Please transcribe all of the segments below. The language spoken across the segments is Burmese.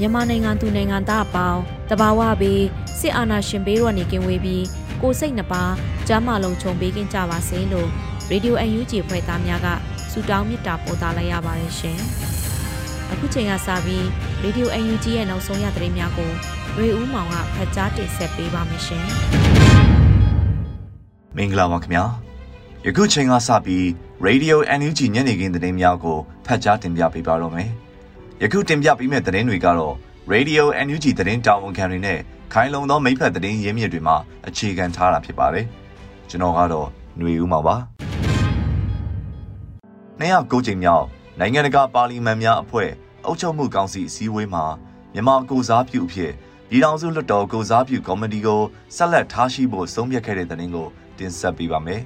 မြန်မာနိုင်ငံသူနိုင်ငံသားအပေါင်းတဘာဝပြီးစစ်အာဏာရှင်ဘေးရောနေကင်းဝေးပြီးကိုစိတ်နှပါကျမ်းမာလုံးခြုံပေးကင်းကြပါစေလို့ရေဒီယိုအန်ယူဂျီဖွဲ့သားများကဆုတောင်းမေတ္တာပို့သလိုက်ရပါတယ်ရှင်။အခုချိန်ကစပြီးရေဒီယိုအန်ယူဂျီရဲ့နောက်ဆုံးရသတင်းများကိုရွေဦးမောင်ကဖတ်ကြားတင်ဆက်ပေးပါမယ်ရှင်။မင်္ဂလာပါခင်ဗျာ။ယခုချိန်ကစပြီး Radio NUG ညနေခင်းသတင်းများကိုဖတ်ကြားတင်ပြပေးပါတော့မယ်။ ယခုတင်ပြပေးမယ့်သတင်းတွေကတော့ Radio NUG သတင်းတာဝန်ခံတွေနဲ့ခိုင်လုံသောမိဖက်သတင်းရင်းမြစ်တွေမှာအခြေခံထားတာဖြစ်ပါတယ်။ကျွန်တော်ကတော့ຫນွေဦးမှာပါ။209ကြိမ်မြောက်နိုင်ငံတကာပါလီမန်များအဖွဲ့အုပ်ချုပ်မှုကောင်စီအစည်းအဝေးမှာမြန်မာကိုစားပြုအဖြစ်ပြည်ထောင်စုလွှတ်တော်ကိုစားပြုကော်မတီကိုဆက်လက်ထားရှိဖို့ဆုံးဖြတ်ခဲ့တဲ့သတင်းကိုတင်ဆက်ပေးပါမယ်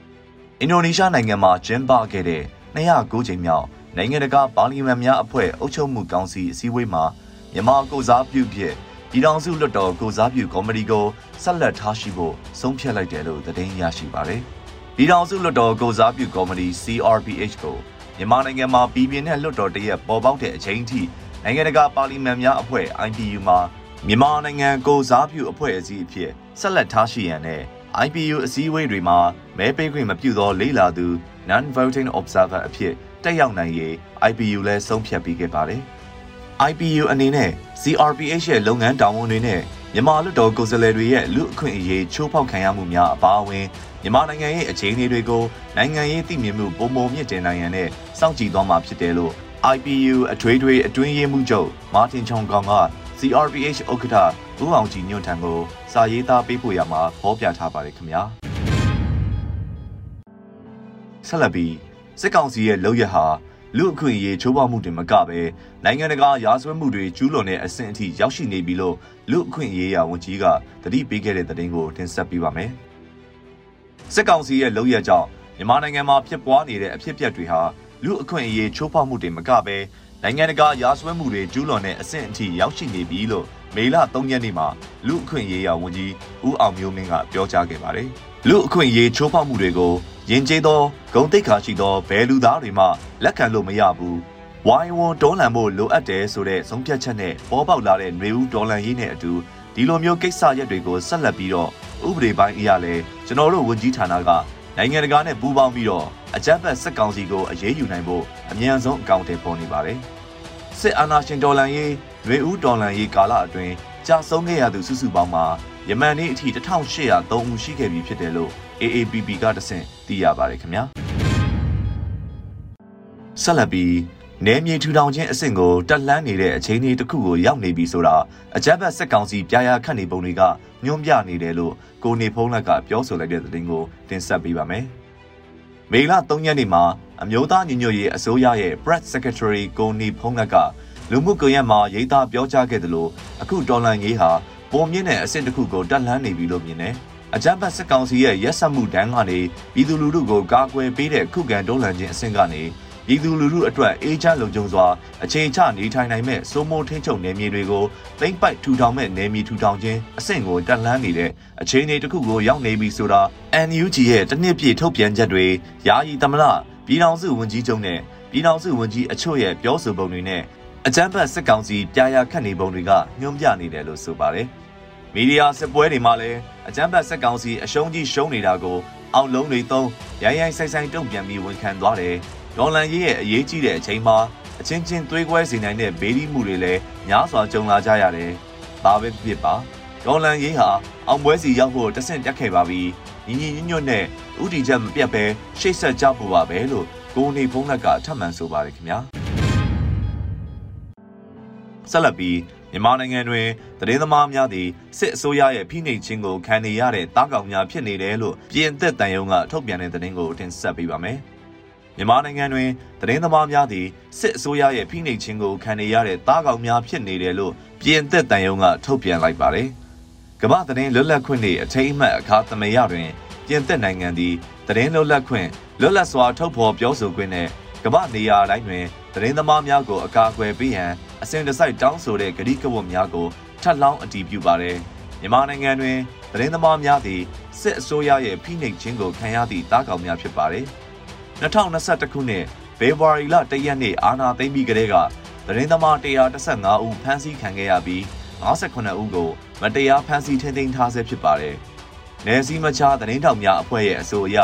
။အင်ဒိုနီးရှားနိုင်ငံမှာကျင်းပခဲ့တဲ့209ကြိမ်မြောက် နိုင်ငံတကာပါလီမန်များအဖွဲ့အုပ်ချုပ်မှုကောင်စီအစည်းအဝေးမှာမြန်မာကိုစားပြုဖြင့်ပြည်ထောင်စုလွှတ်တော်ကိုစားပြုကော်မတီကိုဆက်လက်ထားရှိဖို့ဆုံးဖြတ်လိုက်တယ်လို့သတင်းရရှိပါတယ်။ပြည်ထောင်စုလွှတ်တော်ကိုစားပြုကော်မတီ CRPH ကိုမြန်မာနိုင်ငံမှာပြည်ပြင်းတဲ့လွှတ်တော်တရက်ပေါ်ပေါက်တဲ့အချိန်ထိနိုင်ငံတကာပါလီမန်များအဖွဲ့ IPU မှာမြန်မာနိုင်ငံကိုစားပြုအဖွဲ့အစည်းအဖြစ်ဆက်လက်ထားရှိရန်နဲ့ IPU အစည်းအဝေးတွေမှာမဲပေးခွင့်မပြုသောလေ့လာသူ non-voting observer အဖြစ် တက်ရောက်နိုင်ရေး IPU လည်းဆုံးဖြတ်ပေးခဲ့ပါတယ်။ IPU အနေနဲ့ CRPH ရဲ့လုပ်ငန်းတာဝန်တွေနဲ့မြန်မာလူတော်ကိုယ်စားလှယ်တွေရဲ့လူအခွင့်အရေးချိုးဖောက်ခံရမှုများအပါအဝင်မြန်မာနိုင်ငံရဲ့အခြေအနေတွေကိုနိုင်ငံရေးသိမြင်မှုပုံမမြင့်တင်နိုင်ရန်နဲ့စောင့်ကြည့်သွားမှာဖြစ်တယ်လို့ IPU အထွေထွေအတွင်းရေးမှူးချုပ်မာတင်ချောင်ကောင်က CRPH ဥက္ကဋ္ဌဦးအောင်ကြည်ညွန့်ထံကိုစာရေးသားပေးပို့ရမှာဖော်ပြထားပါတယ်ခင်ဗျာဆက်လက်ပြီး စစ်ကောင်စီရဲ့လုပ်ရဟာလူအခွင့်အရေးချိုးဖောက်မှုတွေမကပဲနိုင်ငံတကာရာဇဝတ်မှုတွေကျူးလွန်တဲ့အဆင့်အထိရောက်ရှိနေပြီလို့လူအခွင့်အရေးရာဝန်ကြီးကတတိပေးခဲ့တဲ့သတင်းကိုတင်ဆက်ပေးပါမယ်။စစ်ကောင်စီရဲ့လုပ်ရကြောင့်မြန်မာနိုင်ငံမှာဖြစ်ပွားနေတဲ့အဖြစ်အပျက်တွေဟာလူအခွင့်အရေးချိုးဖောက်မှုတွေမကပဲနိုင်ငံတကာရာဇဝတ်မှုတွေကျူးလွန်တဲ့အဆင့်အထိရောက်ရှိနေပြီလို့ မေလ3ရက်နေ့မှာလူအခွင့်အရေးရာဝန်ကြီးဦးအောင်မျိုးမင်းကပြောကြားခဲ့ပါတယ်။လူအခွင့်အရေးချိုးဖောက်မှုတွေကိုယဉ်ကျေးသောဂုံတိတ်ခါရှိသောဘယ်လူသားတွေမှလက်ခံလို့မရဘူးဝိုင်းဝန်းတွန်းလှန်ဖို့လိုအပ်တယ်ဆိုတဲ့ဆုံးဖြတ်ချက်နဲ့ပေါ်ပေါက်လာတဲ့ຫນွေဦးတော်လှန်ရေးနဲ့အတူဒီလိုမျိုးကိစ္စရပ်တွေကိုဆက်လက်ပြီးတော့ဥပဒေပိုင်းအရာလဲကျွန်တော်တို့ဝန်ကြီးဌာနကနိုင်ငံတကာနဲ့ပူးပေါင်းပြီးတော့အကြမ်းဖက်စစ်ကောင်စီကိုအရေးယူနိုင်ဖို့အမြန်ဆုံးအကောင့်တွေပေါ်နေပါတယ်စစ်အာဏာရှင်တော်လှန်ရေး ຫນွေဦးတော်လှန်ရေးကာလအတွင်းကြာဆုံးခဲ့ရသူစုစုပေါင်းမှာယမန်နေ့အထိ1803ဦးရှိခဲ့ပြီဖြစ်တယ်လို့ AAPP ကတဆင့်သိရပါတယ်ခင်ဗျာဆက်လက်ပြီးနယ်မြေထူထောင်ခြင်းအဆင့်ကိုတက်လှမ်းနေတဲ့အခြေအနေတစ်ခုကိုရောက်နေပြီဆိုတာအကြမ်းဖက်စစ်ကောင်စီပြာရခတ်နေပုံတွေကညွှန်းပြနေတယ်လို့ကိုနေဖုံးလက်ကပြောဆိုလိုက်တဲ့သတင်းကိုတင်ဆက်ပေးပါမယ်။မေလ3ရက်နေ့မှာအမျိုးသားညီညွတ်ရေးအစိုးရရဲ့ Press Secretary ကိုနေဖုံးလက်က လူမှုကွန်ရက်မှာရေးသားပြောကြားခဲ့တယ်လို့အခုဒေါ်လာငေးဟာပုံမြင့်တဲ့အဆင့်တစ်ခုကိုတက်လှမ်းနေပြီလို့မြင်တယ်။အကြမ်းဖက်စစ်ကောင်စီရဲ့ရက်စက်မှုတန်းကနေပြည်သူလူထုကိုကာကွယ်ပေးတဲ့ခုခံတွန်းလှန်ခြင်းအဆင့်ကနေပြည်သူလူထုအတွက်အေးချမ်းလုံခြုံစွာအခြေချနေထိုင်နိုင်မဲ့စိုးမိုးထိန်းချုပ်နယ်မြေတွေကိုသိမ့်ပိုက်ထူထောင်မဲ့နယ်မြေထူထောင်ခြင်းအဆင့်ကိုတက်လှမ်းနေတဲ့အခြေအနေတစ်ခုကိုရောက်နေပြီဆိုတာ NUG ရဲ့တနစ်ပြည့်ထုတ်ပြန်ချက်တွေယာယီသမရပြည်ထောင်စုဝန်ကြီးချုပ်နဲ့ပြည်ထောင်စုဝန်ကြီးအချို့ရဲ့ပြောဆိုပုံတွေနဲ့ အကြမ်းဖက်စစ်ကောင်စီပြာရခတ်နေပုံတွေကညွှန်ပြနေတယ်လို့ဆိုပါတယ်။မီဒီယာစစ်ပွဲတွေမှာလည်းအကြမ်းဖက်စက်ကောင်စီအရှုံးကြီးရှုံးနေတာကိုအောင်လုံးတွေသုံးရိုင်းရိုင်းဆိုင်ဆိုင်တုံ့ပြန်ပြီးဝန်ခံသွားတယ်။ဒေါ်လန်ရေးရဲ့အရေးကြီးတဲ့အချိန်မှာအချင်းချင်းသွေးကွဲစေနိုင်တဲ့ဘေးဒီမှုတွေလည်းများစွာကြုံလာကြရတယ်။ဘာပဲဖြစ်ပါဒေါ်လန်ရေးဟာအောင်ပွဲစီရောက်ဖို့တဆင့်တက်ခဲ့ပါပြီ။ညီညီညွတ်ညွတ်နဲ့ဥတီချက်မပြတ်ပဲရှေ့ဆက်ကြဖို့ပါပဲလို့ကိုနေဖုံးလက်ကထပ်မံဆိုပါတယ်ခင်ဗျာ။ ဆက်လက်ပြီးမြန်မာနိုင်ငံတွင်သတင်းသမားများသည်စစ်အစိုးရရဲ့ဖိနှိပ်ခြင်းကိုခံနေရတဲ့တားကောင်များဖြစ်နေတယ်လို့ပြင်သစ်တန်ယုံကထုတ်ပြန်တဲ့သတင်းကိုတင်ဆက်ပေးပါမယ်။မြန်မာနိုင်ငံတွင်သတင်းသမားများသည်စစ်အစိုးရရဲ့ဖိနှိပ်ခြင်းကိုခံနေရတဲ့တားကောင်များဖြစ်နေတယ်လို့ပြင်သစ်တန်ယုံကထုတ်ပြန်လိုက်ပါတယ်။ကမ္ဘာသတင်းလွတ်လပ်ခွင့်နှင့်အထိမ်းအမှတ်အခါသမယတွင်ပြင်သစ်နိုင်ငံသည်သတင်းလွတ်လပ်ခွင့်လွတ်လပ်စွာထုတ်ဖော်ပြောဆိုခွင့်နဲ့ကမ္ဘာနေရာတိုင်းတွင်သတင်းသမားများကိုအကာအကွယ်ပေးရန် အစဉ်တစိုက်တောင်းဆိုတဲ့ကတိကဝတ်များကိုထပ်လောင်းအတည်ပြုပါတယ်။မြန်မာနိုင်ငံတွင်သတင်းသမားများသည်စစ်အစိုးရရဲ့ဖိနှိပ်ခြင်းကိုခံရသည့်တားကောင်များဖြစ်ပါတယ်။2021ခုနှစ်ဖေဖော်ဝါရီလ1ရက်နေ့အာဏာသိမ်းပြီးကတည်းကသတင်းသမား135ဦးဖမ်းဆီးခံခဲ့ရပြီး58ဦးကိုမတရားဖမ်းဆီးထိန်းသိမ်းထားဆဲဖြစ်ပါတယ်။ နယ်စည်းမခြားသတင်းထောက်များအဖွဲ့ရဲ့အဆိုအရ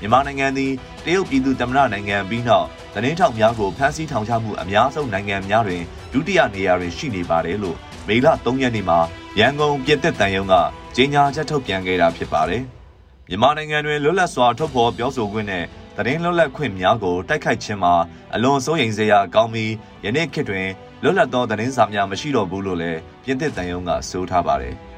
မြန်မာနိုင်ငံသည်တရုတ်ပြည်သူ့သမ္မတနိုင်ငံပြီးနောက်သတင်းထောက်များကိုဖမ်းဆီးထောင်ချမှုအများဆုံးနိုင်ငံများတွင်ဒုတိယနေရာတွင်ရှိနေပါတယ်လို့မေလ3ရက်နေ့မှာရန်ကုန်ပြည်သက်တန်ယုံကကြေညာချက်ထုတ်ပြန်ခဲ့တာဖြစ်ပါတယ်။မြန်မာနိုင်ငံတွင်လွတ်လပ်စွာထုတ်ဖော်ပြောဆိုခွင့်နဲ့သတင်းလွတ်လပ်ခွင့်များကိုတိုက်ခိုက်ခြင်းမှာအလွန်စိုးရိမ်စရာကောင်းပြီးယနေ့ခေတ်တွင်လွတ်လပ်သောသတင်းစာများမရှိတော့ဘူးလို့လည်းပြည်သက်တန်ယုံကဆိုထားပါတယ်။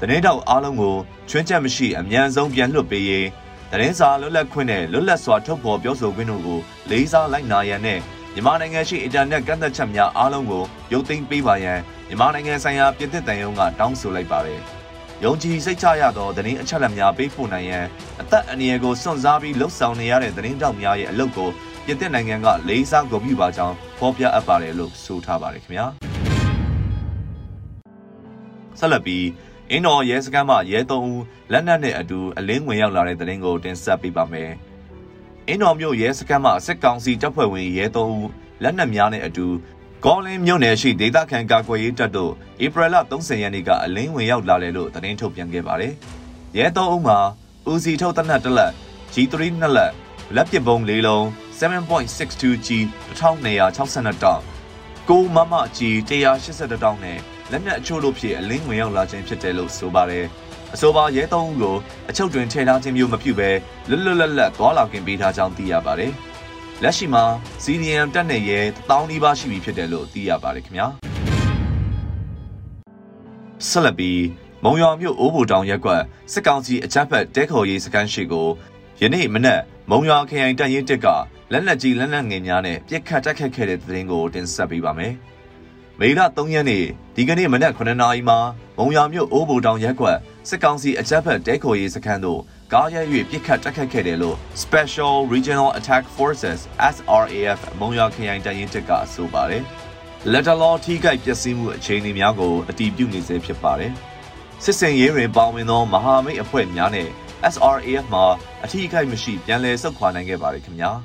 သတင်းတောက်အားလုံးကိုချွင်းချက်မရှိအမြန်ဆုံးပြန်လွှတ်ပေးရေးသတင်းစာလွတ်လပ်ခွင့်နဲ့လွတ်လပ်စွာထုတ်ဖော်ပြောဆိုခွင့်တို့ကိုလေးစားလိုက်နာရန်နဲ့မြန်မာနိုင်ငံရှိအင်တာနက်ကန့်သက်ချက်များအားလုံးကိုရုပ်သိမ်းပေးပါရန်မြန်မာနိုင်ငံဆိုင်ရာပြည်သစ်တန်ယုံကတောင်းဆိုလိုက်ပါတယ်။ယုံကြည်စိတ်ချရသောသတင်းအချက်အလက်များပေးပို့နိုင်ရန်အသက်အန္တရာယ်ကိုစွန့်စားပြီးလှုပ်ဆောင်နေရတဲ့သတင်းတောက်များရဲ့အလုပ်ကိုပြည်သစ်နိုင်ငံကလေးစားဂုဏ်ပြုပါကြောင်းဖော်ပြအပ်ပါတယ်လို့ဆိုထားပါတယ်ခင်ဗျာ။ဆက်လက်ပြီး အင်းတော်ရဲစခန်းမှရဲသုံးဦးလက်နက်နဲ့အတူအလင်းဝင်ရောက်လာတဲ့တဲ့ရင်ကိုတင်ဆက်ပေးပါမယ်။အင်းတော်မြို့ရဲစခန်းမှစစ်ကောင်စီတပ်ဖွဲ့ဝင်ရဲသုံးဦးလက်နက်များနဲ့အတူကောလင်းမြို့နယ်ရှိဒေသခံကာကွယ်ရေးတပ်တို့ဧပြီလ30ရက်နေ့ကအလင်းဝင်ရောက်လာတယ်လို့သတင်းထုတ်ပြန်ခဲ့ပါတယ်။ရဲသုံးဦးမှာဦးစီထုတ်တနက်တစ်လက် G3 နှစ်လက်လက်ပစ်ပုံလေးလုံး 7.62G 1262တောင်ကိုမမကြီး182တောင်နဲ့ လက်နက်အချို့တို့ဖြင့်အလင်းဝင်ရောက်လာခြင်းဖြစ်တယ်လို့ဆိုပါတယ်။အဆိုပါရဲသုံးဦးကိုအချုပ်တွင်ထည့်ထားခြင်းမျိုးမပြုဘဲလွတ်လွတ်လပ်လပ်သွားလာခင်ပေးထားကြောင်းသိရပါတယ်။လက်ရှိမှာ CDM တက်နေရဲတောင်းနီးပါးရှိပြီဖြစ်တယ်လို့သိရပါတယ်ခင်ဗျာ။ဆက်လက်ပြီးမုံရွာမြို့အိုးဘူတောင်ရက်ကွက်စစ်ကောင်စီအကြမ်းဖက်တဲခေါ်ရေးစခန်းရှိကိုယနေ့မနက်မုံရွာခရိုင်တပ်ရင်းတစ်ကလက်နက်ကြီးလက်နက်ငယ်များနဲ့ပြစ်ခတ်တိုက်ခတ်ခဲ့တဲ့တဲ့ရင်ကိုတင်ဆက်ပေးပါမယ်။ မေလ3ရက်နေ့ဒီကနေ့မနက်9နာရီမှာမုံရမြို့အိုးဘူတောင်ရက်ကွက်စစ်ကောင်စီအကြမ်းဖက်တဲခိုရေးစခန်းသို့ကားရဲ၍ပစ်ခတ်တိုက်ခတ်ခဲ့တယ်လို့ Special Regional Attack Forces SRAF မုံရခရိုင်တပ်ရင်းတပ်ကဆိုပါတယ်။လက်တလောထိခိုက်ပျက်စီးမှုအခြေအနေများကိုအတည်ပြုနေစေဖြစ်ပါတယ်။စစ်စင်ရေးတွင်ပါဝင်သောမဟာမိတ်အဖွဲ့များနဲ့ SRAF မှာအထီးခိုက်မရှိပြန်လည်ဆုတ်ခွာနိုင်ခဲ့ပါတယ်ခင်ဗျာ။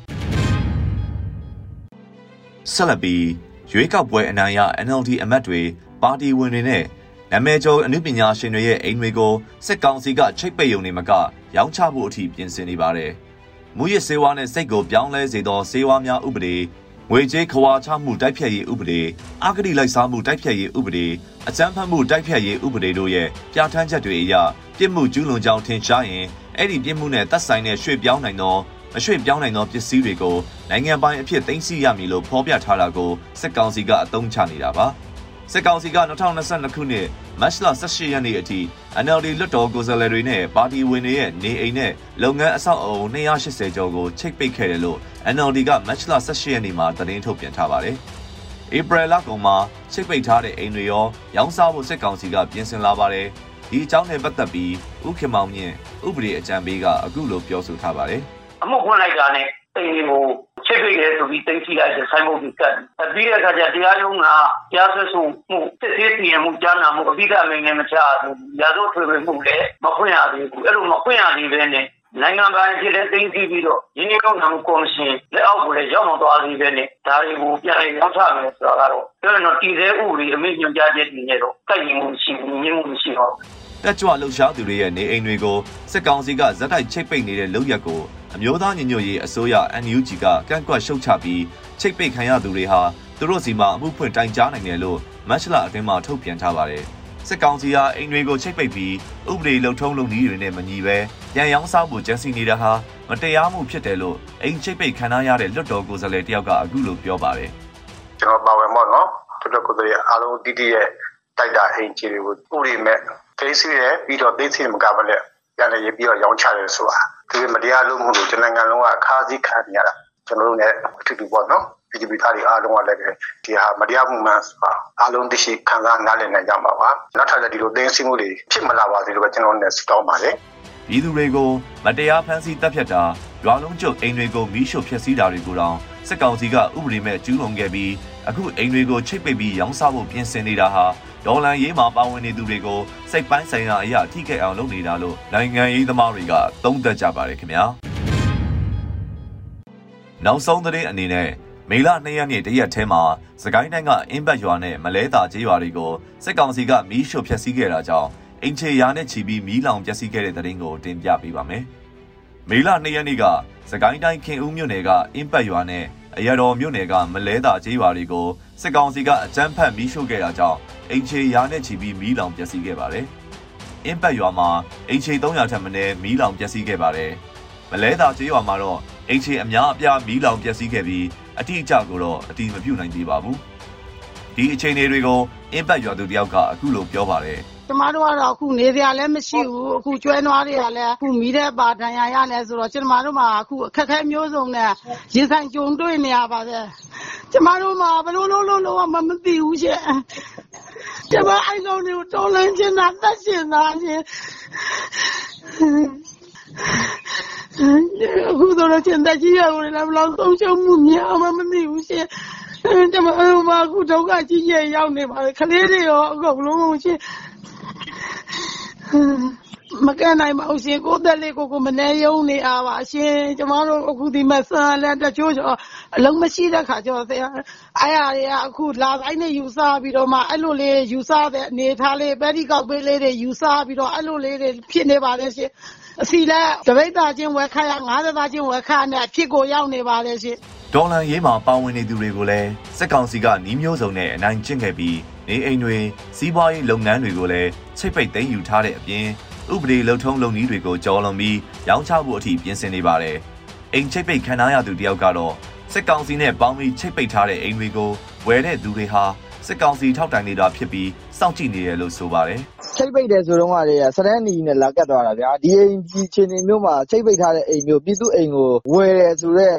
ဆက်လက်ပြီး ရွေးကောက်ပွဲအနိုင်ရ NLD အမတ်တွေပါတီဝင်တွေနဲ့နာမည်ကျော်အမှုပညာရှင်တွေရဲ့အိမ်တွေကိုစစ်ကောင်စီကချိတ်ပိတ်ယုံနေမကရောင်းချဖို့အထိပြင်ဆင်နေပါတယ်။မူရစ်စေဝါနဲ့စိတ်ကိုပြောင်းလဲစေသောစေဝါများဥပဒေငွေကြေးခွာချမှုတိုက်ဖြတ်ရေးဥပဒေအဂတိလိုက်စားမှုတိုက်ဖြတ်ရေးဥပဒေအကြမ်းဖက်မှုတိုက်ဖြတ်ရေးဥပဒေတို့ရဲ့ပြဋ္ဌာန်းချက်တွေအရပြစ်မှုကျူးလွန်ကြောင်းထင်ရှားရင်အဲ့ဒီပြစ်မှုနဲ့သက်ဆိုင်တဲ့ရွှေ့ပြောင်းနိုင်သော မရွှေ့ပြောင်းနိုင်သောပစ္စည်းတွေကိုနိုင်ငံပိုင်အဖြစ်သိမ်းဆည်းရမည်လို့ဖော်ပြထားတာကိုစစ်ကောင်စီကအသုံးချနေတာပါစစ်ကောင်စီက2022ခုနှစ်မတ်လ18ရက်နေ့အထိ NLD လွှတ်တော်ကိုယ်စားလှယ်တွေနဲ့ပါတီဝင်တွေရဲ့နေအိမ်နဲ့လုပ်ငန်းအဆောက်အအုံ280ကျော်ကိုချိတ်ပိတ်ခဲ့တယ်လို့ NLD ကမတ်လ18ရက်နေ့မှာသတင်းထုတ်ပြန်ထားပါတယ်။ဧပြီလကုန်မှာချိတ်ပိတ်ထားတဲ့အိမ်တွေရောရောင်းစားဖို့စစ်ကောင်စီကပြင်ဆင်လာပါတယ်။ဒီအကြောင်းနဲ့ပတ်သက်ပြီးဥက္ကမောင်မြင့်ဥပဒေအကြံပေးကအခုလိုပြောဆိုထားပါတယ်။ အမှုဖွင့်လိုက်တာနဲ့အိမ်တွေကိုချစ်ပိတ်တယ်ဆိုပြီးတင်စီလိုက်တဲ့ဆိုင်ဘုတ်ကြီးကတ်ပြီးတဲ့အခါကျတရားရုံးကတရားစွဲဆိုမှုစစ်သေးစီရင်မှုကြားနာမှုအပိဓာမင်းနဲ့မချဘူးရာဇဝတ်ထွေထွေမှုလည်းမဖွင့်ရသေးဘူးအဲ့လိုမဖွင့်ရသေးဘဲနဲ့နိုင်ငံပိုင်ဖြစ်တဲ့သိသိပြီးတော့ရင်းနှီးမြှုပ်နှံမှုကော်မရှင်လက်အောက်ကိုလည်းရောက်မသွားသေးပဲနဲ့ဒါတွေကိုပြန်လည်ရောက်ချမယ်ဆိုတာကတော့ပြောရင်တော့တည်ဆဲဥပဒေအမိန့်ညွှန်ကြားချက်တွေနဲ့တော့ကိုက်ညီမှုရှိဘူးညှင်းမှုမရှိတော့တက်ကြွလှုပ်ရှားသူတွေရဲ့နေအိမ်တွေကိုစစ်ကောင်စီကဇက်တိုက်ချိတ်ပိတ်နေတဲ့လုပ်ရက်ကို အမျိုးသားညီညွတ်ရေးအစိုးရ NUG ကကန့်ကွက်ရှုတ်ချပြီးချိတ်ပိတ်ခံရသူတွေဟာသူတို့စီမှာအမှုဖွင့်တိုင်ကြားနိုင်တယ်လို့မတ်လအတွင်းမှာထုတ်ပြန်ထားပါတယ်။စစ်ကောင်စီဟာအိမ်တွေကိုချိတ်ပိတ်ပြီးဥပဒေလုံထုံးလုံနည်းတွေနဲ့မညီပဲရန်ရောင်းစားမှုကြံစည်နေတာဟာမတရားမှုဖြစ်တယ်လို့အိမ်ချိတ်ပိတ်ခံရတဲ့လွတ်တော်ကိုယ်စားလှယ်တယောက်ကအခုလိုပြောပါတယ်။ကျွန်တော်ပါဝင်ပေါ့နော်။လွတ်တော်ကိုယ်စားလှယ်အားလုံးတည်တည်ရဲ့တိုက်တာအိမ်ခြေတွေကိုဥပဒေမဲ့သိသိရပြီးတော့သိသိမကဘဲနဲ့ပြန်လည်ပြီးတော့ရောင်းချတယ်ဆိုတာ ဒီမတရားလုပ်မှုလို့ကျွန်နိုင်ငံလုံးကခါးစည်းခံရတာကျွန်တော်တို့လည်းအထူးတူပေါ့နော် PGP သားတွေအားလုံးကလည်းဒီဟာမတရားမှုမှန်ဆိုတာအားလုံးသိရှိခံစားနားလည်နိုင်ကြပါပါနောက်ထပ်လည်းဒီလိုသိသိမှုတွေဖြစ်မလာပါစေလို့ပဲကျွန်တော်လည်းဆုတောင်းပါတယ်ပြည်သူတွေကိုမတရားဖမ်းဆီးတပ်ဖြတ်တာရွာလုံးကျုပ်အိမ်တွေကိုမီးရှို့ဖျက်ဆီးတာတွေကိုတောင်စစ်ကောင်စီကဥပဒေမဲ့ကျူးလွန်ခဲ့ပြီးအခုအိမ်တွေကိုချိတ်ပိတ်ပြီးရောင်းစားဖို့ပြင်ဆင်နေတာဟာ ဒေါ်လာရေးမှာပါဝင်နေသူတွေကိုစိတ်ပိုင်းဆိုင်ရာအရာထိခိုက်အောင်လုပ်နေတာလို့နိုင်ငံရေးသမားတွေကသုံးသပ်ကြပါတယ်ခင်ဗျာနောက်ဆုံးသတင်းအနေနဲ့မေလ2ရက်နေ့တရက်ထဲမှာစကိုင်းတိုင်းကအင်းဘတ်ရွာနဲ့မလဲတာကျေးရွာတွေကိုစစ်ကောင်စီကမီးရှို့ဖျက်ဆီးခဲ့တာကြောင့်အင်ချေရာနဲ့ချီပြီးမီးလောင်ပျက်စီးခဲ့တဲ့သတင်းကိုတင်ပြပေးပါမယ်။မေလ2ရက်နေ့ကစကိုင်းတိုင်းခင်ဦးမြို့နယ်ကအင်းဘတ်ရွာနဲ့ အရတော်မြို့နယ်ကမလဲတာကျေးရွာတွေကိုစစ်ကောင်စီကအကြမ်းဖက်မီးရှို့ခဲ့တာကြောင့်အင်ချေရာနဲ့ချီပြီးမီးလောင်ပျက်စီးခဲ့ပါတယ်။အင်းဘတ်ရွာမှာအင်ချေ300ထက်မနည်းမီးလောင်ပျက်စီးခဲ့ပါတယ်။မလဲတာကျေးရွာမှာတော့အင်ချေအများအပြားမီးလောင်ပျက်စီးခဲ့ပြီးအတိအကျကိုတော့အတိမပြုနိုင်သေးပါဘူး။ဒီအခြေအနေတွေကိုအင်ပတ်ရွာသူတယောက်ကအခုလိုပြောပါတယ် ကျမတို့ကတော့ အခုနေစရာလည်းမရှိဘူး အခုကျွဲနွားတွေကလည်းအခုမိတဲ့ပါ ဒဏ်ရာရနေဆိုတော့ ကျမတို့မှာ အခုအခက်အခဲမျိုးစုံနဲ့ ရင်ဆိုင်ကြုံတွေ့နေရပါတယ် ကျမတို့မှာဘလို့လို့လို့လို့မမသိဘူးရှင်ကျမ အဲ့ကောင်တွေကို တော်လန်းချင်တာတတ်ရှင်တာရှင်အခုတော့ကျန်တဲ့ကြီးရတယ်လည်းဘလောက်ဆုံးရှုံးမှုများမှမသိဘူးရှင်ကျမတို့မှာ အခုဒုက္ခကြီးကြီးရောက်နေပါတယ် ကလေးတွေရော အကုန်လုံးရှင် မကန့်နိုင်ပါဘူးရှင်ကိုသက်လေးကိုကိုမနေယုံနေအားပါရှင်ကျမတို့အခုဒီမှာဆန်လက်တချို့ကျော်အလုံးမရှိတဲ့ခါကျော်ဆရာအဲ့ရတွေကအခုလာတိုင်းနဲ့ယူဆပြီးတော့မှအဲ့လိုလေးယူဆတဲ့အနေထားလေးပဲဒီကောက်ပေးလေးတွေယူဆပြီးတော့အဲ့လိုလေးတွေဖြစ်နေပါတယ်ရှင်အစီလဲတပိတ်သားချင်းဝယ်ခါရ90သားချင်းဝယ်ခါနဲ့အဖြစ်ကိုရောက်နေပါတယ်ရှင်ဒေါ်လာရေးမှာပါဝင်နေသူတွေကိုလည်းစစ်ကောင်စီကနှီးမျိုးစုံနဲ့အနိုင်ကျင့်ခဲ့ပြီး နေအိမ်တွေစီးပွားရေးလုပ်ငန်းတွေကိုလည်းချိတ်ပိတ်သိမ်းယူထားတဲ့အပြင်ဥပဒေလုံထုံးလုံနည်းတွေကိုကြော်လွန်ပြီးရောင်းချဖို့အထိပြင်ဆင်နေပါတယ်။အိမ်ချိတ်ပိတ်ခံရသူတယောက်ကတော့စစ်ကောင်စီနဲ့ပေါင်းပြီးချိတ်ပိတ်ထားတဲ့အိမ်တွေကိုဝယ်တဲ့သူတွေဟာစစ်ကောင်စီထောက်တိုင်နေတာဖြစ်ပြီးစောင့်ကြည့်နေတယ်လို့ဆိုပါတယ်။ ချိတ်ပိတ်တယ်ဆိုတော့ကလေစရန်နီနဲ့လာကတ်သွားတာဗျာ။ဒီအိမ်ကြီးချင်းနေမျိုးမှာ ချိတ်ပိတ်ထားတဲ့အိမ်မျိုး ပြည်သူအိမ်ကို ဝယ်တယ်ဆိုတော့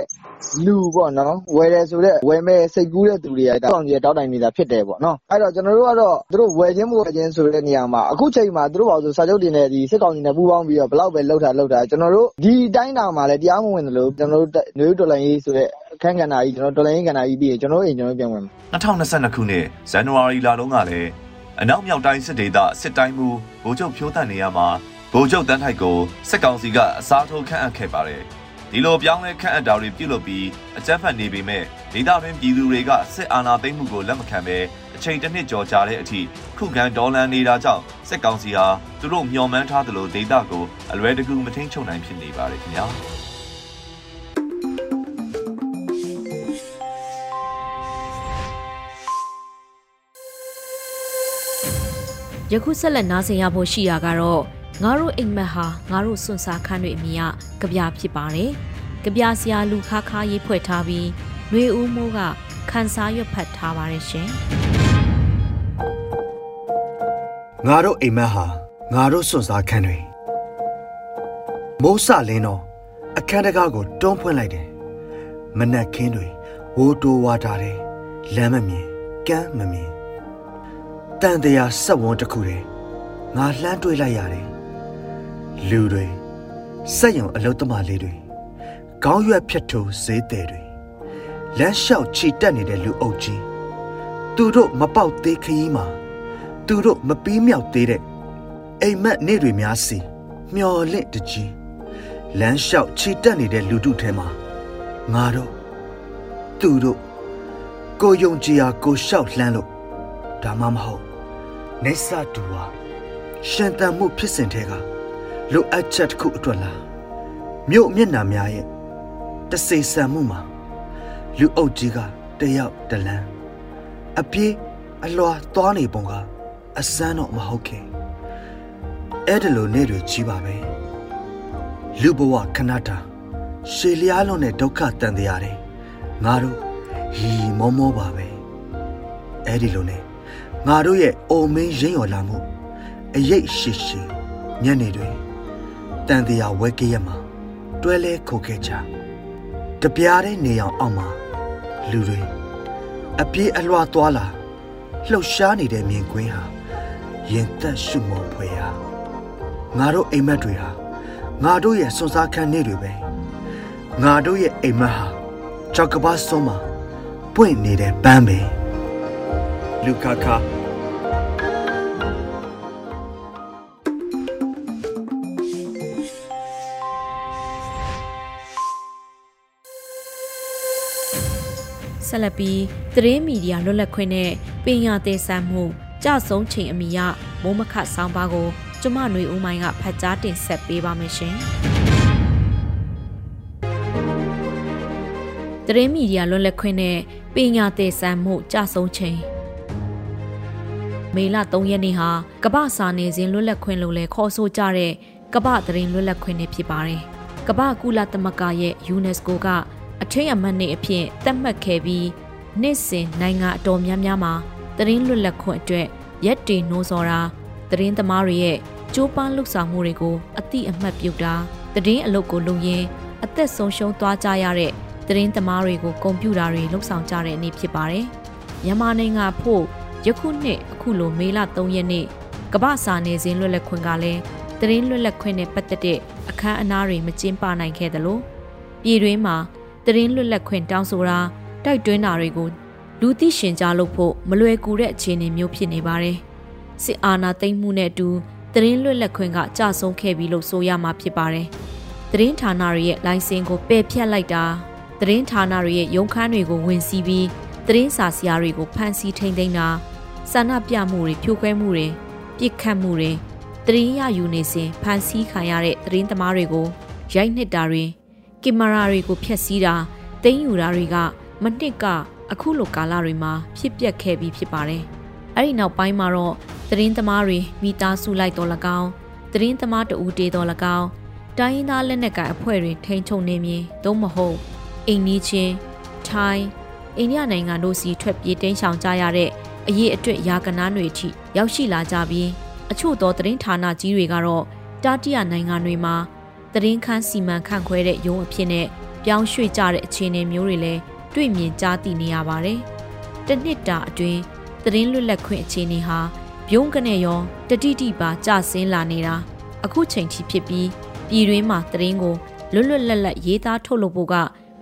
လူပေါ့နော် ဝယ်တယ်ဆိုတော့ဝယ်မဲ့စိတ်ကူးတဲ့သူတွေကတောင်းကြီးတောက်တိုင်နေတာဖြစ်တယ်ပေါ့နော် အဲ့တော့ ကျွန်တော်တို့ကတော့ သူတို့ ဝယ်ခြင်း မဝယ်ခြင်းဆိုတဲ့နေရာမှာ အခုချိန်မှာ သူတို့ပါဆိုစာချုပ်တင်တဲ့ဒီစစ်ကောင်စီနဲ့ ပူးပေါင်းပြီးတော့ဘလောက်ပဲလှုပ်တာလှုပ်တာကျွန်တော်တို့ ဒီတိုင်းတာမှာလည်း တရားမဝင်တယ်လို့ကျွန်တော်တို့နယူးဒေါ်လာရေးဆိုတဲ့ အခန်းကဏ္ဍကြီးကျွန်တော်ဒေါ်လာရေးကဏ္ဍကြီးပြီးရင် ကျွန်တော်တို့အိမ် ကျွန်တော်ပြန်ဝင်မယ်2022ခုနှစ် ဇန်နဝါရီလတုန်းကလည်း အနောက်မြောက်တိုင်းစစ်ဒေသစစ်တိုင်းမှုဗိုလ်ချုပ်ဖြိုးတန့်နေရမှာဗိုလ်ချုပ်တန်းထိုက်ကိုစစ်ကောင်စီကအစားထိုးခန့်အပ်ခဲ့ပါတယ်။ဒီလိုပြောင်းလဲခန့်အပ်တာတွေပြုလုပ်ပြီးအကြမ်းဖက်နေပေမဲ့ဒေသတွင်းပြည်သူတွေကစစ်အာဏာသိမ်းမှုကိုလက်မခံဘဲအချိန်တစ်နှစ်ကျော်ကြာတဲ့အထိခုခံဒေါ်လန်နေတာကြောင့်စစ်ကောင်စီဟာသူတို့မျှော်မှန်းထားသလိုဒေသကိုအလွယ်တကူမထိန်ချုပ်နိုင်ဖြစ်နေပါတယ်ခင်ဗျာ ယခုဆက်လက်နားဆင်ရဖို့ရှိတာကတော့ငါတို့အိမ်မက်ဟာငါတို့စွန့်စားခန်းတွေအမိကကြပြဖြစ်ပါတယ်။ကြပြဆရာလူခါခါရေးဖွဲ့ထားပြီးຫນွေဦးမိုးကခန်းစားရွက်ဖတ်ထားပါတယ်ရှင်။ငါတို့အိမ်မက်ဟာငါတို့စွန့်စားခန်းတွေမိုးစလင်းတော့အခန်းတကားကိုတွန်းဖွင့်လိုက်တယ်။မနက်ခင်းတွေဝိုးတိုးဝါထားတယ်။လမ်းမမြင်ကမ်းမမြင် တန်တရာဆက်ဝန်းတစ်ခုတည်းငါလှမ်းတွေးလိုက်ရတယ်လူတွေစက်ရုံအလုသမားလေးတွေခေါင်းရွက်ဖြတ်ထိုးဈေးသည်တွေလမ်းလျှောက်ခြိတက်နေတဲ့လူအုပ်ကြီးသူတို့မပေါက်သေးခရီးမှာသူတို့မပြီးမြောက်သေးတဲ့အိမ်မက်နေ့တွေများစီမျော်လင့်တကြီးလမ်းလျှောက်ခြေတက်နေတဲ့လူတုထဲမှာငါတို့သူတို့ကိုယုံကြည်ရာကိုလျှောက်လှမ်းလို့ဒါမှမဟုတ် နေဆာတူဟာရှင်တန်မှုဖြစ်စဉ်ထဲကလိုအပ်ချက်တစ်ခုအတွက်လားမြို့မျက်နှာများရဲ့တစေဆန်မှုမှာလူအုပ်ကြီးကတယောက်တလန်းအပြေးအလွာသွားနေပုံကအစမ်းတော့မဟုတ်ခင်အဲ့ဒါလိုနေ့တွေကြီးပါပဲလူဘဝခဏတာရှေလျားလုံးနဲ့ဒုက္ခတန်တရားတယ်ငါတို့ဟီမောမောပါပဲအဲ့ဒီလိုနဲ့ ငါတို့ရဲ့အိုမင်းရင်းရော်လာမှုအရေးရှိရှိညနေတွေတန်တရားဝဲကရမှာတွဲလဲခုတ်ခဲ့ကြတပြားတဲ့နေအောင်အောက်မှာလူတွေအပြေးအလွှာသွားလာလှုပ်ရှားနေတဲ့မြင်ကွင်းဟာရင်သက်ရှုမောဖွယ်ဟာငါတို့အိမ်မက်တွေဟာငါတို့ရဲ့စွန်စားခန်းနေတွေပဲငါတို့ရဲ့အိမ်မက်ဟာကြောက်ကပါစုံးမှာပွင့်နေတဲ့ပန်းပဲလူခခ ဆက်လက်ပြီးသတင်းမီဒီယာလွတ်လပ်ခွင့်နဲ့ပညာသင်ဆန်းမှုကြဆုံးချိန်အမိရမိုးမခဆောင်းပါးကိုကျမຫນွေဦးမိုင်းကဖတ်ကြားတင်ဆက်ပေးပါမယ်ရှင်။သတင်းမီဒီယာလွတ်လပ်ခွင့်နဲ့ပညာသင်ဆန်းမှုကြဆုံးချိန်မေလ3ရက်နေ့ဟာကမ္ဘာစာနယ်ဇင်းလွတ်လပ်ခွင့်လို့လည်းခေါ်ဆိုကြတဲ့ကမ္ဘာသတင်းလွတ်လပ်ခွင့်နေ့ဖြစ်ပါတယ်။ကမ္ဘာကုလသမဂ္ဂရဲ့ UNESCO က အထင်အမှတ်နေ့အဖြစ်သတ်မှတ်ခဲ့ပြီးနှစ်စဉ်နိုင်ငံအတော်များများမှာသတင်းလွတ်လပ်ခွင့်အတွက်ရက်တင်နှိုးဆော်တာသတင်းသမားတွေရဲ့ကြိုးပမ်းလှုပ်ဆောင်မှုတွေကိုအတိအမှတ်ပြုတာသတင်းအလုပ်ကိုလုပ်ရင်းအသက်ဆုံးရှုံးသွားကြရတဲ့သတင်းသမားတွေကိုဂုဏ်ပြုတာတွေလှုပ်ဆောင်ကြတဲ့နေ့ဖြစ်ပါတယ်။မြန်မာနိုင်ငံဖို့ယခုနှစ်အခုလိုမေလ3ရက်နေ့ကမ္ဘာစာနယ်ဇင်းလွတ်လပ်ခွင့်ကလည်းသတင်းလွတ်လပ်ခွင့်နဲ့ပတ်သက်တဲ့အခမ်းအနားတွေမကျင်းပနိုင်ခဲ့သလိုပြည်တွင်းမှာ သတင်းလွတ်လပ်ခွင့်တောင်းဆိုတာတိုက်တွန်းတာတွေကိုလူသိရှင်ကြားလုပ်ဖို့မလွယ်ကူတဲ့အခြေအနေမျိုးဖြစ်နေပါတယ်။စစ်အာဏာသိမ်းမှုနဲ့အတူသတင်းလွတ်လပ်ခွင့်ကကြဆုံးခဲ့ပြီလို့ဆိုရမှာဖြစ်ပါတယ်။သတင်းဌာနတွေရဲ့လိုင်စင်ကိုပယ်ဖျက်လိုက်တာသတင်းဌာနတွေရဲ့ရုံးခန်းတွေကိုဝင်စီးပြီးသတင်းစာဆရာတွေကိုဖမ်းဆီးထိန်းသိမ်းတာဆန္ဒပြမှုတွေဖြိုခွဲမှုတွေပြစ်ခတ်မှုတွေသတင်းရယူနေစဉ်ဖမ်းဆီးခံရတဲ့သတင်းသမားတွေကိုရိုက်နှစ်တာတွေ ကင်မရာတွေကိုဖျက်ဆီးတာတင်းယူတာတွေကမနှစ်ကအခုလိုကာလတွေမှာဖြစ်ပျက်ခဲ့ပြီးဖြစ်ပါတယ်။အဲ့ဒီနောက်ပိုင်းမှာတော့သတင်းသမားတွေမိသားစုလိုက်တော်၎င်းသတင်းသမားတဦးတေတော်၎င်းတိုင်းရင်းသားလက်နက်ကိုင်အဖွဲ့တွေထိန်းချုပ်နေမည်သို့မဟုတ်အိမ်နီးချင်းထိုင်းအိန္ဒိယနိုင်ငံတို့စီထွက်ပြေးတိမ်းရှောင်ကြရတဲ့အရေးအတွက်ယာကနားတွေအထိရောက်ရှိလာကြပြီးအချို့သောသတင်းဌာနကြီးတွေကတော့တာတိယနိုင်ငံတွေမှာ သတင်းခန်းစီမံခန့်ခွဲတဲ့ရုံးအဖြစ်နဲ့ပြောင်းရွှေ့ကြတဲ့အခြေအနေမျိုးတွေလည်းတွေ့မြင်ကြားသိနေရပါတယ်။တနှစ်တာအတွင်းသတင်းလွတ်လပ်ခွင့်အခြေအနေဟာပြုံးကနေရောတတိတိပါကျဆင်းလာနေတာအခုချိန်ထိဖြစ်ပြီးပြည်တွင်းမှာသတင်းကိုလွတ်လွတ်လပ်လပ်ရေးသားထုတ်လုပ်ဖို့က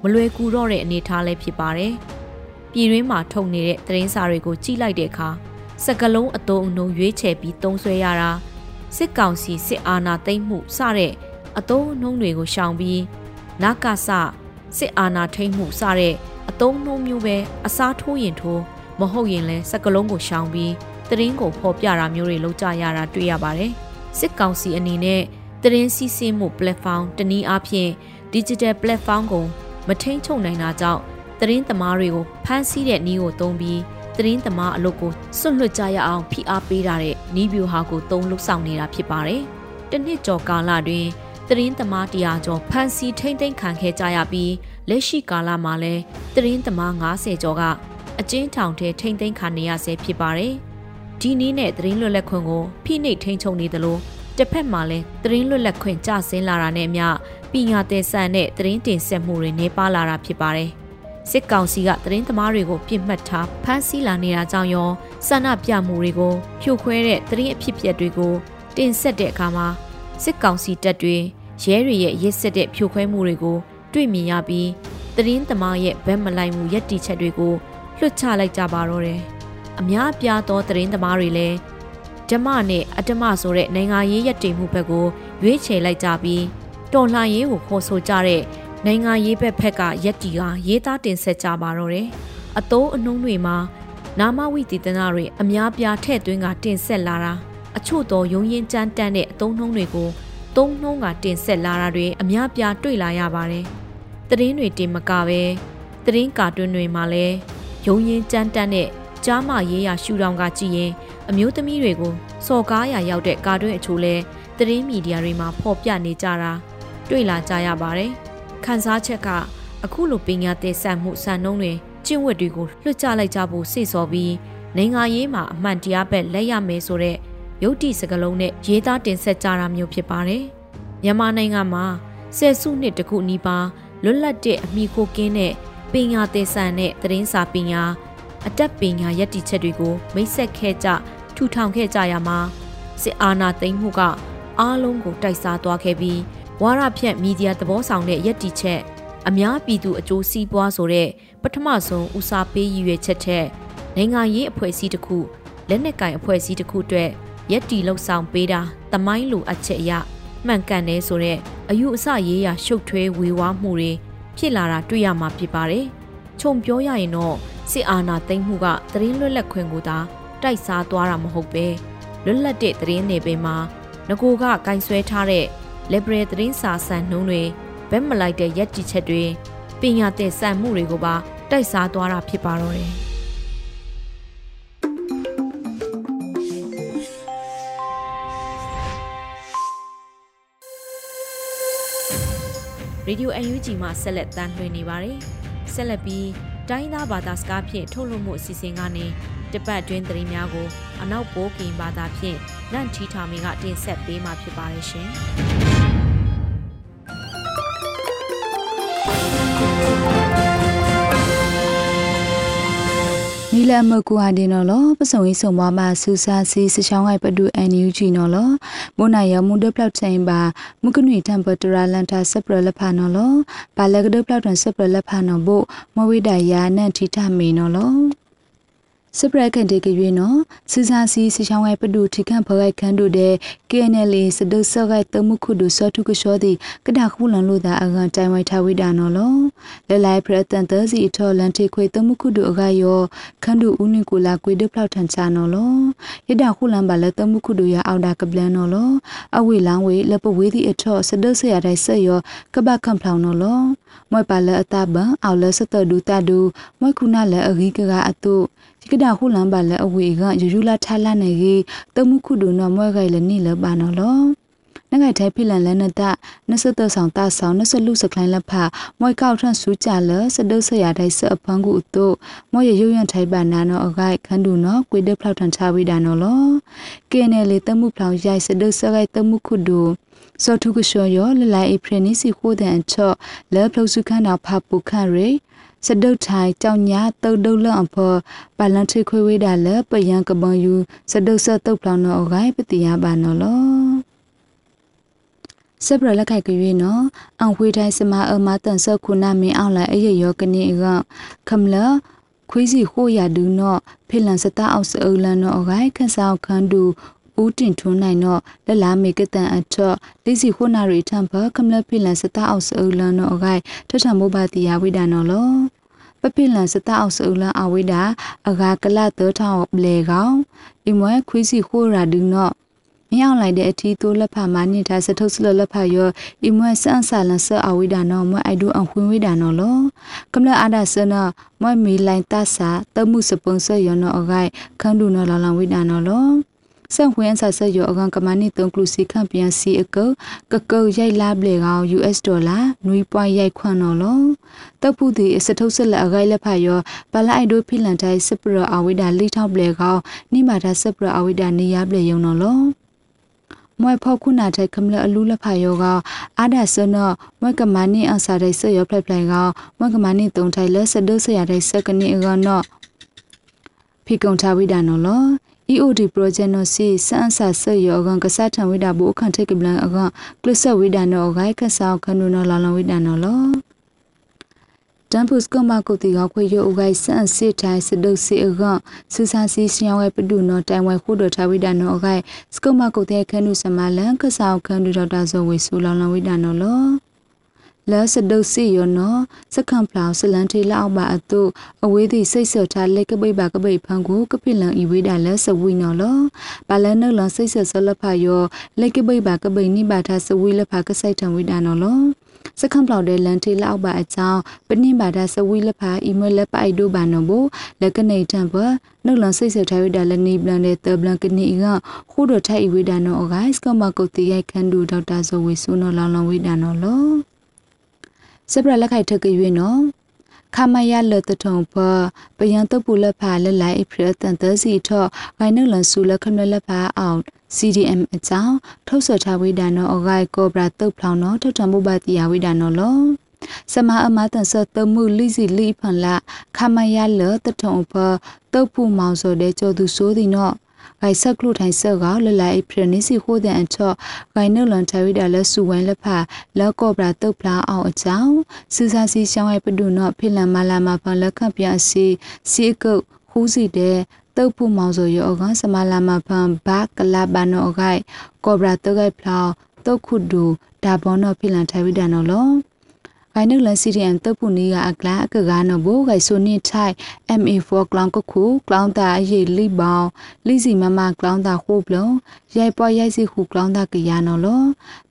မလွယ်ကူတော့တဲ့အနေအထားလည်းဖြစ်ပါတယ်။ပြည်တွင်းမှာထုတ်နေတဲ့သတင်းစာတွေကိုကြည့်လိုက်တဲ့အခါစကလုံးအတုံးအနှုံရွေးချယ်ပြီးသုံးဆွဲရတာစစ်ကောင်စီစစ်အာဏာသိမ်းမှုစတဲ့ အတုံးအနှုံတွေကိုရှောင်ပြီးနကစစစ်အာဏာထိန်းမှုစတဲ့အတုံးနှုံမျိုးပဲအစားထိုးရင်ထိုးမဟုတ်ရင်လဲစကလုံးကိုရှောင်ပြီးသတင်းကိုဖော်ပြတာမျိုးတွေလုပ်ကြရတာတွေ့ရပါတယ်စစ်ကောင်စီအနေနဲ့သတင်းစီးဆင်းမှု platform တနည်းအားဖြင့် digital platform ကိုမထိန်ချုပ်နိုင်တာကြောင့်သတင်းသမားတွေကိုဖမ်းဆီးတဲ့နည်းကိုသုံးပြီးသတင်းသမားအလုပ်ကိုစွန့်လွတ်ကြရအောင်ဖိအားပေးတာတဲ့နီးဗျူဟာကိုသုံးလုပ်ဆောင်နေတာဖြစ်ပါတယ်။တနှစ်ကျော်ကာလတွင် သတင်းသမားတရားကျော်ဖမ်းဆီးထိမ့်သိမ်းခံခဲ့ကြရပြီးလက်ရှိကာလမှာလည်းသတင်းသမား90ကျော်ကအကျဉ်းထောင်ထဲထိမ့်သိမ်းခံနေရဆဲဖြစ်ပါတယ်။ဒီနည်းနဲ့သတင်းလွတ်လပ်ခွင့်ကိုဖိနှိပ်ထိန်းချုပ်နေသလိုတစ်ဖက်မှာလည်းသတင်းလွတ်လပ်ခွင့်ကျဆင်းလာတာနဲ့အမျှပညာသင်ဆန်တဲ့သတင်းတင်ဆက်မှုတွေနေပါလာတာဖြစ်ပါတယ်။စစ်ကောင်စီကသတင်းသမားတွေကိုပြစ်မှတ်ထားဖမ်းဆီးလာနေတာကြောင့်ရောဆန္ဒပြမှုတွေကိုဖြိုခွဲတဲ့သတင်းအဖြစ်အပျက်တွေကိုတင်ဆက်တဲ့အခါမှာ စစ်ကောင်စီတပ်တွေရဲတွေရဲ့ရစ်စစ်တဲ့ဖြိုခွဲမှုတွေကိုတွေ့မြင်ရပြီးသတင်းသမားရဲ့ဗက်မလိုက်မှုရက်တီချက်တွေကိုလွှတ်ချလိုက်ကြပါတော့တယ်။အများပြားသောသတင်းသမားတွေလည်းဓမ္မနဲ့အတ္တမဆိုတဲ့နိုင်ငံရေးရက်တည်မှုဘက်ကိုရွေးချယ်လိုက်ကြပြီးတော်လှန်ရေးကိုခေါ်ဆိုကြတဲ့နိုင်ငံရေးဘက်ဖက်ကရက်တီကရေးသားတင်ဆက်ကြပါတော့တယ်။အတိုးအနှုံးတွေမှာနာမဝိသေသနာတွေအများပြားထည့်သွင်းကတင်ဆက်လာတာ အချို့သောရုံရင်ကြမ်းတမ်းတဲ့အတုံးနှုံးတွေကိုသုံးနှုံးကတင်ဆက်လာတာတွေအများပြားတွေ့လာရပါတယ်။သတင်းတွေတင်မကပဲသတင်းကာတွန်းတွေမှာလည်းရုံရင်ကြမ်းတမ်းတဲ့ကြားမရေးရရှူတောင်ကကြည့်ရင်အမျိုးသမီးတွေကိုစော်ကားရရောက်တဲ့ကာတွန်းအချို့လဲသတင်းမီဒီယာတွေမှာဖော်ပြနေကြတာတွေ့လာကြရပါတယ်။ခန်းစားချက်ကအခုလိုပညာသင်ဆက်မှုစံနှုန်းတွေကျင့်ဝတ်တွေကိုလွှတ်ချလိုက်ကြဖို့စိတ်ဆော်ပြီးနိုင်ငံရေးမှာအမှန်တရားဘက်လက်ရမယ်ဆိုတဲ့ ယုတ်တိစကလုံးနဲ့ရေးသားတင်ဆက်ကြတာမျိုးဖြစ်ပါတယ်။မြန်မာနိုင်ငံမှာဆယ်စုနှစ်တခုနီးပါးလွတ်လပ်တဲ့အမိခိုကင်းတဲ့ပညာသင်ဆန်တဲ့သတင်းစာပညာအတက်ပညာယက်တီချက်တွေကိုမိတ်ဆက်ခဲ့ကြထူထောင်ခဲ့ကြရမှာစစ်အာဏာသိမ်းမှုကအားလုံးကိုတိုက်စားသွားခဲ့ပြီးဝါရဖြန့်မီဒီယာသဘောဆောင်တဲ့ယက်တီချက်အများပြည်သူအကျိုးစီးပွားဆိုတဲ့ပထမဆုံးဦးစားပေးရည်ရွယ်ချက်ထက်နိုင်ငံရေးအဖွဲ့အစည်းတစ်ခုလက်နက်ကင်အဖွဲ့အစည်းတစ်ခုအတွက် ရက်တီလှုပ်ဆောင်ပေးတာတမိုင်းလိုအပ်ချက်အရမှန်ကန်တယ်ဆိုတဲ့အယူအဆရေးရာရှုပ်ထွေးဝေဝါးမှုတွေဖြစ်လာတာတွေ့ရမှာဖြစ်ပါတယ်။ခြုံပြောရရင်တော့စစ်အာဏာသိမ်းမှုကသတင်းလွတ်လပ်ခွင့်ကိုသာတိုက်စားသွားတာမဟုတ်ပဲလွတ်လပ်တဲ့သတင်းတွေပဲမှာငကိုကကင်ဆွဲထားတဲ့ liberal သတင်းစာစံနှုန်းတွေဘက်မလိုက်တဲ့ရက်တီချက်တွေပညာသင်စံမှုတွေကိုပါတိုက်စားသွားတာဖြစ်ပါတော့တယ်။ ရေဒီယို UNG မှာဆက်လက်တမ်းလွှင့်နေပါတယ်။ဆက်လက်ပြီးတိုင်းသားဘာသာစကားဖြင့်ထုတ်လွှင့်မှုအစီအစဉ်ကနေတပတ်တွင်းသတင်းများကိုအနောက်ပိုးကင်ဘာသာဖြင့်နန့်ထီထာမင်းကတင်ဆက်ပေးမှာဖြစ်ပါတယ်ရှင်။ နီလမကူဟာဒီနော်လပစုံရေးဆုံမမဆူစာစီစချောင်းအိုက်ပဒူအန်ယူဂျီနော်လမွန်နိုင်ယမွန်ဒပလောက်ချင်းပါမုကနွေတမ်ပတရာလန်တာဆပရလဖာနော်လပါလကဒပလောက်တန်ဆပရလဖာနော်ဘိုမဝိဒယာနန်ထီထမေနော်လ စပရကန်တေကရွေးနော်စူစာစီစချောင်းဝဲပဒုထိခန့်ဖော်ခိုက်ခန်းတို့တဲ့ KNL စဒုဆော့ခိုက်တမှုခုဒုဆော့ထုကရှောသည်ကဒါခုလန်လို့သာအကန်တိုင်ဝိုင်ထဝိဒါနော်လောလဲလိုက်ပရတန်သစီထော်လန်တေခွေတမှုခုဒုအကယောခန်းတို့ဦးနင်ကိုလာကွေဒဖလောက်ထန်ချာနော်လောရဒခုလန်ပါလဲတမှုခုဒုရအောက်ဒါကပလန်နော်လောအဝေလောင်းဝေလပဝေးသည့်အထော့စဒုဆရာတိုင်းဆက်ယောကပကံဖလောင်နော်လောမွဲပါလဲအတဘန်အောက်လဲစတဒူတဒူမွဲခုနလဲအဂီကကအတု ဒီကဒါခုလန်ပါလဲအဝေကယူယူလာထားလာနေကြီးတမှုခုဒုနော်မွဲခိုင်လဲနိလဲပါနော်လောနငိုင်တဲဖိလန်လဲနတနစတဆောင်တဆောင်နစလူစကလိုင်းလက်ဖာမွိကောက်ထန်ဆူကြလစဒုဆရာတိုင်းစအဖန်ကူတုမောရရုံရန်ထိုင်ပါနာနော်အခိုက်ခန်းတူနော်ကွေဒဖလောက်ထန်ချဝိဒါနော်လောကင်းနယ်လေတမှုဖောင်ရိုက်စဒုဆခိုက်တမှုခုဒူစောထုကရှောယောလလိုက်အဖရနီစီခိုးတဲ့အချော့လဲဖလုစုခန်းတော်ဖပူခန့်ရေ စဒုတ်ထိုင်ကြောင်ညာတုတ်တုတ်လန့်အဖော်ပါလန်ထိခွေဝေးတာလဲပယံကပန်ယူစဒုတ်ဆတုတ်ဖောင်တော်အခိုက်ပတိယပါနော်လောစပရလက်ခိုက်ကြွေးနော်အံဝေးတိုင်းစမအမတန်ဆခုနာမင်းအောင်လိုက်အရရောကနေကခမလခွေးစီခိုးရဒူနော်ဖိလန်စတာအောက်စအူလန်နော်အခိုက်ခန့်ဆောင်ခန်းတူဦးတင်ထွန်းနိုင်တော့လက်လာမေကတန်အထော့လိစီခုနာရီထံဘကမလဖိလန်စတာအောက်စအူလန်နော်အခိုက်ထထမိုးပါတီယာဝိဒါနော်လော ပပိလန်စတာအောက်စအူလန်အဝိဒါအဂါကလတောထောင်းဘလေကောင်အမွဲခွေးစီခိုးရာဒူနော်မရောက်လိုက်တဲ့အထီးတိုးလက်ဖာမနစ်ထားစထုတ်စလလက်ဖာယောအမွဲဆန်းဆာလန်ဆအဝိဒါနော်မွဲအိုက်ဒူအခွင်ဝိဒါနော်လောကမလအာဒါဆနမွဲမီလိုင်းတဆာတမှုစပွန်ဆာယောနော်အဂိုက်ခန်းဒူနော်လာလန်ဝိဒါနော်လော စံခွင့်ဆာဆယောအကန်ကမနီတုံကလူစီခန့်ပြန်စီအကောကကောရိုက်လာပလေကောင် US ဒေါ်လာနွေပွိုင်းရိုက်ခွန့်နော်လောတပ်ဖူဒီစထုတ်ဆက်လက်အဂိုက်လက်ဖာယောပလာအိုက်ဒိုဖိလန်တိုင်းစပရအဝိဒါလိထောက်ပလေကောင်နိမာတာစပရအဝိဒါနေရပလေယုံနော်လောမွဲဖောက်ခုနာတဲ့ကမလအလူလဖာယောကအာဒါဆနမွဲကမနီအဆာတဲ့ဆယောဖလက်ဖလိုင်ကမွဲကမနီတုံထိုင်လက်စဒုဆရာတဲ့စကနေကနော်ဖိကုံထားဝိဒါနော်လော EOD project no si san sa se yo gan ka sa than wi da bu khan thek blan agan klus wi da no gai ka sa khanu no la la wi da no lo တန်ဖုစကမကုတီကခွေရိုအိုဂိုင်ဆန်စစ်ထိုင်စဒုစီအကစူဆာစီစယောဝဲပဒုနော်တိုင်ဝဲခုဒထဝိဒနော်အဂိုင်စကမကုတီခန်းနုစမလန်ခဆောက်ခန်းဒူဒေါက်တာဇောဝေဆူလောင်လောင်ဝိဒနော်လော လဲစဒုစီယောနော်စကံဖလောက်စလန်ထေလောက်ပါအတုအဝေးသည့်စိတ်ဆော့ထားလက်ကပိတ်ပါကပိတ်ဖန်ကိုကပိလန်ဤဝေးတာလဲစဝီနော်လောပါလန်နလန်စိတ်ဆော့ဆလဖာယောလက်ကပိတ်ပါကပိတ်နိပါထားစဝီလဖာကဆိုင်ထံဝိဒါနော်လောစကံပလောက်တဲ့လန်ထေလောက်ပါအကြောင်းပနိပါဒစဝီလဖာအီမလပိုက်ဒိုဘာနော်ဘလက်ကနေတံဘနှုတ်လန်စိတ်ဆက်ထားရတဲ့လနေပလန်တဲ့တဘလန်ကနေကခိုးတော်ထိုက်ဝိဒါနော်အဂိုင်းစကမကုတ်တီရိုက်ခန်ဒူဒေါက်တာဇောဝေဆုနော်လောင်လောင်ဝိဒါနော်လော စပရလက်ခိုက်ထက်ကရွေးနော်ခမရလတထုံဖပယံတပူလက်ဖာလက်လိုက်အဖရတန်တစီထောဂိုင်းနလန်ဆူလက်ခမလက်ဖာအောင် CDM အကြောင်းထုတ်ဆော်ထားဝိဒါနောအဂိုက်ကောဘရာတုတ်ဖောင်းနောထုတ်ထမှုပါတီယာဝိဒါနောလောစမအမတန်ဆတ်တမှုလိစီလိဖန်လာခမရလတထုံဖတုတ်ဖူမောင်စောတဲ့ကျော်သူဆိုးသည်နော ဂိုင်ဆက်ကလုထိုင်ဆော့ကလလိုက်ပြနေစီခိုးတဲ့အချော့ဂိုင်နလန်ထဝိဒါလဆူဝိုင်းလဖလက်ကော့ဘရာတုတ်ဖလာအောင်အကြောင်းစူစာစီရှောင်းရဲ့ပဒုနောဖိလန်မလာမဖန်လက်ခန့်ပြစီစီကုတ်ခူးစီတဲ့တုတ်ဖူမောင်ဆိုရောကစမလာမဖန်ဘာကလာဘနောဂိုင်ကောဘရာတုတ်ဂိုင်ဖလာတုတ်ခုဒူဒါဘောနောဖိလန်ထဝိဒါနောလော ဂိုင်နုလန်စီရီအမ်တပ်ပုနီကအကလာအကကနဘိုဂိုင်ဆိုနစ်ထိုင် MA4 ကလောင်ကခုကလောင်တာအရေးလိပေါင်လိစီမမကလောင်တာခုပလုံးရိုက်ပွားရိုက်စီခုကလောင်တာကရနော်လော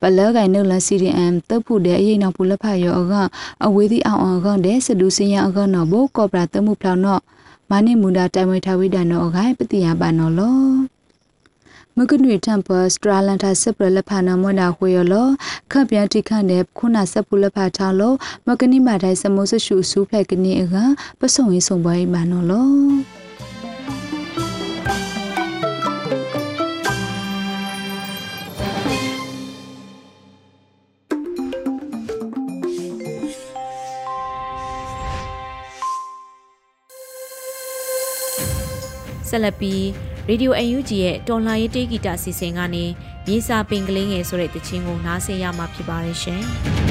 ဘလဂိုင်နုလန်စီရီအမ်တပ်ပုတဲ့အရေးနောက်ပူလက်ဖတ်ရောအကအဝေးသည့်အောင်အောင်ကောင်တဲ့စဒူစင်ရအကနော်ဘိုကောပရာတမှုဖလောင်နော်မာနိမူဒါတိုင်ဝဲထဝိဒနော်အဂိုင်ပတိယပါနော်လော မကနွေတမ်ပစထရာလန်တာစပရလဖာနမွနာခွေရလခပ်ပြန်တိခန့်တဲ့ခုနာစပူလဖာထားလို့မကနိမာတိုင်းစမိုးဆရှုဆူဖလက်ကနီအကပစုံရေးဆုံးပွားပါနော်လောဆက်လက်ပြီး ရေဒီယို UNG ရဲ့တော်လှန်ရေးတေးဂီတအစီအစဉ်ကနေမြေစာပင်ကလေးငယ်ဆိုတဲ့တခြင်းကိုနားဆင်ရမှာဖြစ်ပါတယ်ရှင်။